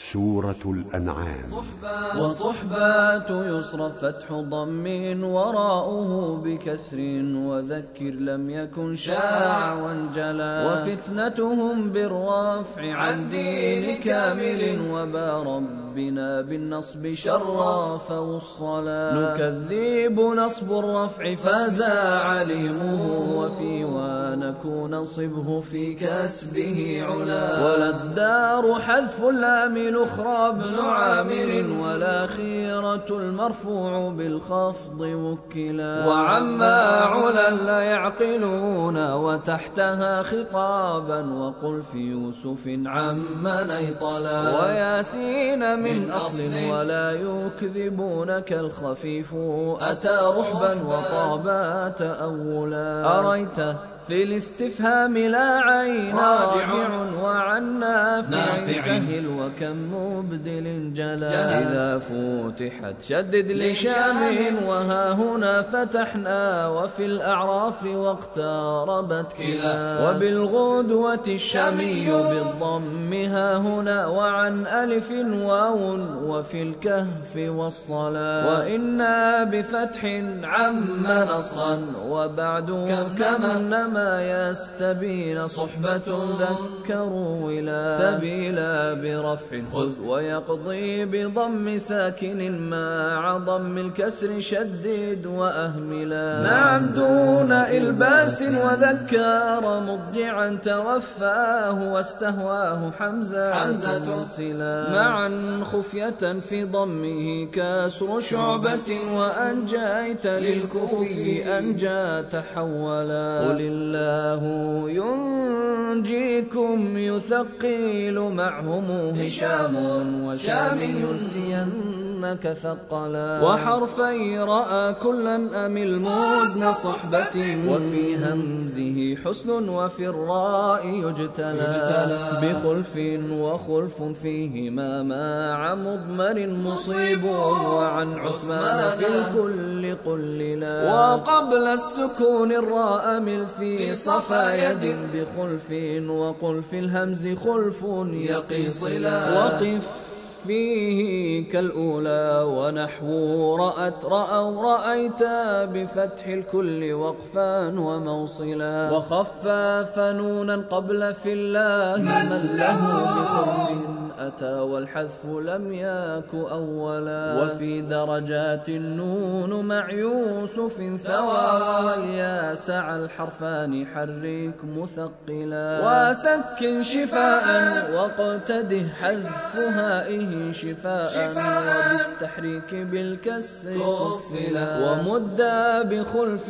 سورة الأنعام. وصحبات يصرف فتح ضم وراؤه بكسر وذكر لم يكن شاع وانجلى وفتنتهم بالرفع عن دين كامل وبا ربنا بالنصب شرف والصلاة نكذب نصب الرفع فازا عليمه وفي ونكون صبه في كسبه علا. ولا الدار حذف اللام الأخرى ابن عامر والأخيرة المرفوع بالخفض وكلا. وعما علا لا يعقلون وتحتها خطابا وقل في يوسف عما نيطلا. وياسين من أصل ولا يكذبونك الخفيف. أتى رحبا وطابات أولا أريته في الاستفهام لا عين راجع. وعن نافع. سهل وكم مبدل جلا إذا فتحت شدد لشام وها هنا فتحنا وفي الأعراف واقتربت كلا. وبالغدوة الشامي بالضم ها هنا وعن ألف واو وفي الكهف والصلاة وإنا بفتح عم نصا وبعد كما ما يستبين صحبة ذكروا ولا سبيلا برفع. خذ ويقضي بضم ساكن مع ضم الكسر شدد وأهملا نعم دون إلباس وذكر مضجعا توفاه واستهواه حمزة حمزة سلا معا خفية في ضمه كسر شعبة وأنجيت للكفي أنجى تحولا. قل الله ينجيكم يثقيل معهم هشام وشام ينسينك ثقلا. وحرفي رأى كلا أم الموزن صحبة. وفي همزه حسن وفي الراء يجتلى. بخلف وخلف فيهما مع مضمر مصيب وعن عثمان في الكل قللا وقبل السكون الراء مل في صفا يد. بخلف وقل في الهمز خلف يقي صلا وقف فيه كالأولى ونحو رأت رأوا رأيت بفتح الكل وقفا وموصلا وخفف نونا قبل في الله من له بخلف أتى والحذف لم يك أولا. وفي درجات النون مع يوسف ثوى والياس على الحرفان حرك مثقلا. وسكن شفاء واقتده حذف هائه شفاء, شفاء وبالتحريك بالكسر ومدا بخلف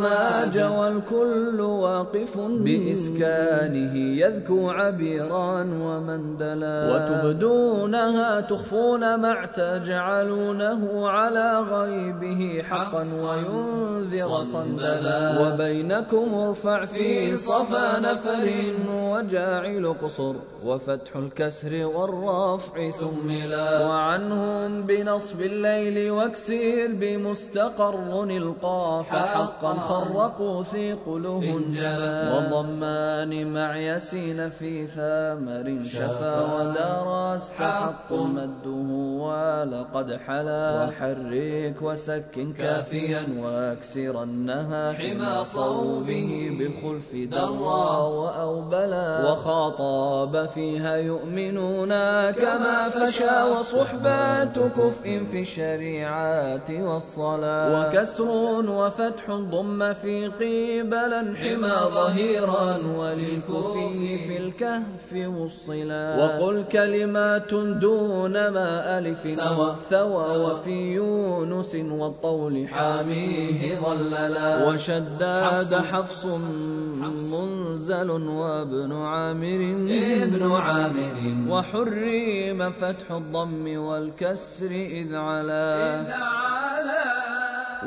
ما جوى الكل واقف بإسكانه يذكو عبيرا ومندلا وتبدونها تخفون ما تجعلونه على غيبه حقا وينذر صندلا. وبينكم ارفع في صفا نفر وجاعل قصر وفتح الكسر والرفع ثملا. وعنهم بنصب الليل واكسير بمستقر القاف حقا. خرقوا ثقله جلا وضمان مع يسين في ثامر شفا ودار استحق مده ولقد حلا. وحرك وسكن كافيا واكسرنها حمى صوبه بالخلف درا. وأوبلا. وخاطاب فيها يؤمنون كما فشا وصحبات كفء في الشريعات والصلاة. وكسر وفتح ضم في قبلا حمى ظهيرا وللكفي في الكهف والصلا وقل كلمات دون ما ألف ثوى, ثوى وفي يونس والطول حاميه ظللا. وشداد حفص منزل وابن عامر ابن عامر. وحرم فتح الضم والكسر إذ علا, إذ علا.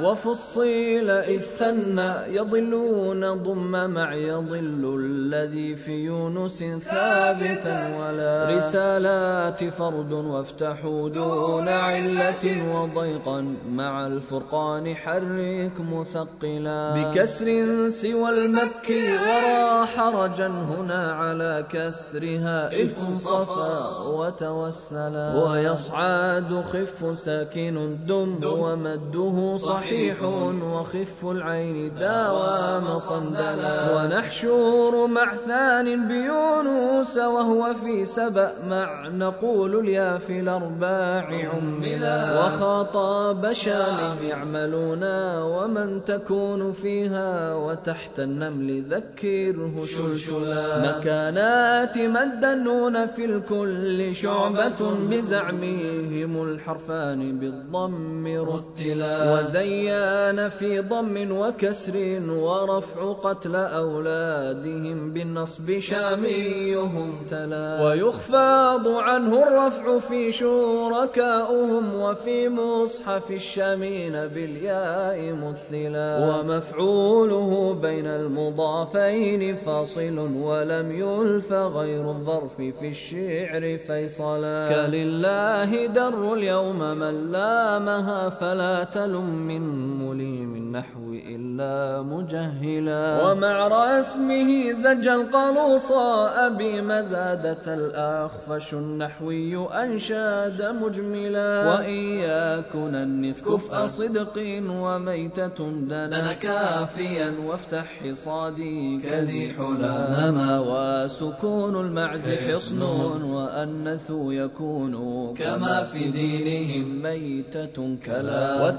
وفصيل إذ ثنى يضلون ضم مع يضل الذي في يونس ثابتا ولا رسالات فرد وافتحوا دون علة وضيقا مع الفرقان حرك مثقلا بكسر سوى المكي ورا حرجا هنا على كسرها إلف صفا وتوسلا ويصعد خف ساكن دم. ومده صحيح وخف العين داوام صندلا ونحشور مع ثان بيونس وهو في سبأ مع نقول اليا في الأرباع عملا. وخاطاب شام يعملون ومن تكون فيها وتحت النمل ذكره شلشلا. مكانات مد النون في الكل شعبة بزعمهم الحرفان بالضم رتلا. وزيان في ضم وكسر ورفع قتل أولادهم بالنصب شاميهم تلا. ويخفاض عنه الرفع في شركاؤهم وفي مصحف الشامين بالياء مثلا. ومفعوله بين المضافين فاصل ولم يلف غير الظرف في الشعر فيصلا. كلله در اليوم من لامها فلا تلم من مليم النحو إلا مجهلا. ومع رسمه زج القلوص أبي مزادة الأخفش النحوي أنشاد مجملا. وإن يكن النث كفء صدق وميتة دنا. كافيا وافتح حصادي كذي حلا نما وسكون المعز حصن. وأنث يكون كما في دينهم ميتة كلا.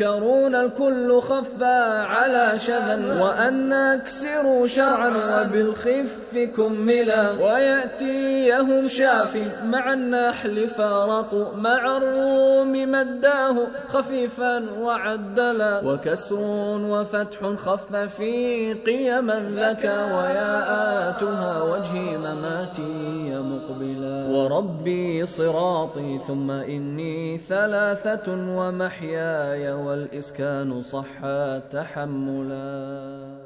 وتذكرون الكل خفى على شذا وأن أكسروا شرعا وبالخف كملا ويأتيهم شافي مع النحل فارقوا مع الروم مداه خفيفا وعدلا وكسر وفتح خف في قيما ذكى وياءاتها وجهي مماتي مقبلا وربي صراطي ثم إني ثلاثة ومحياي والإسكان صحا تحملا.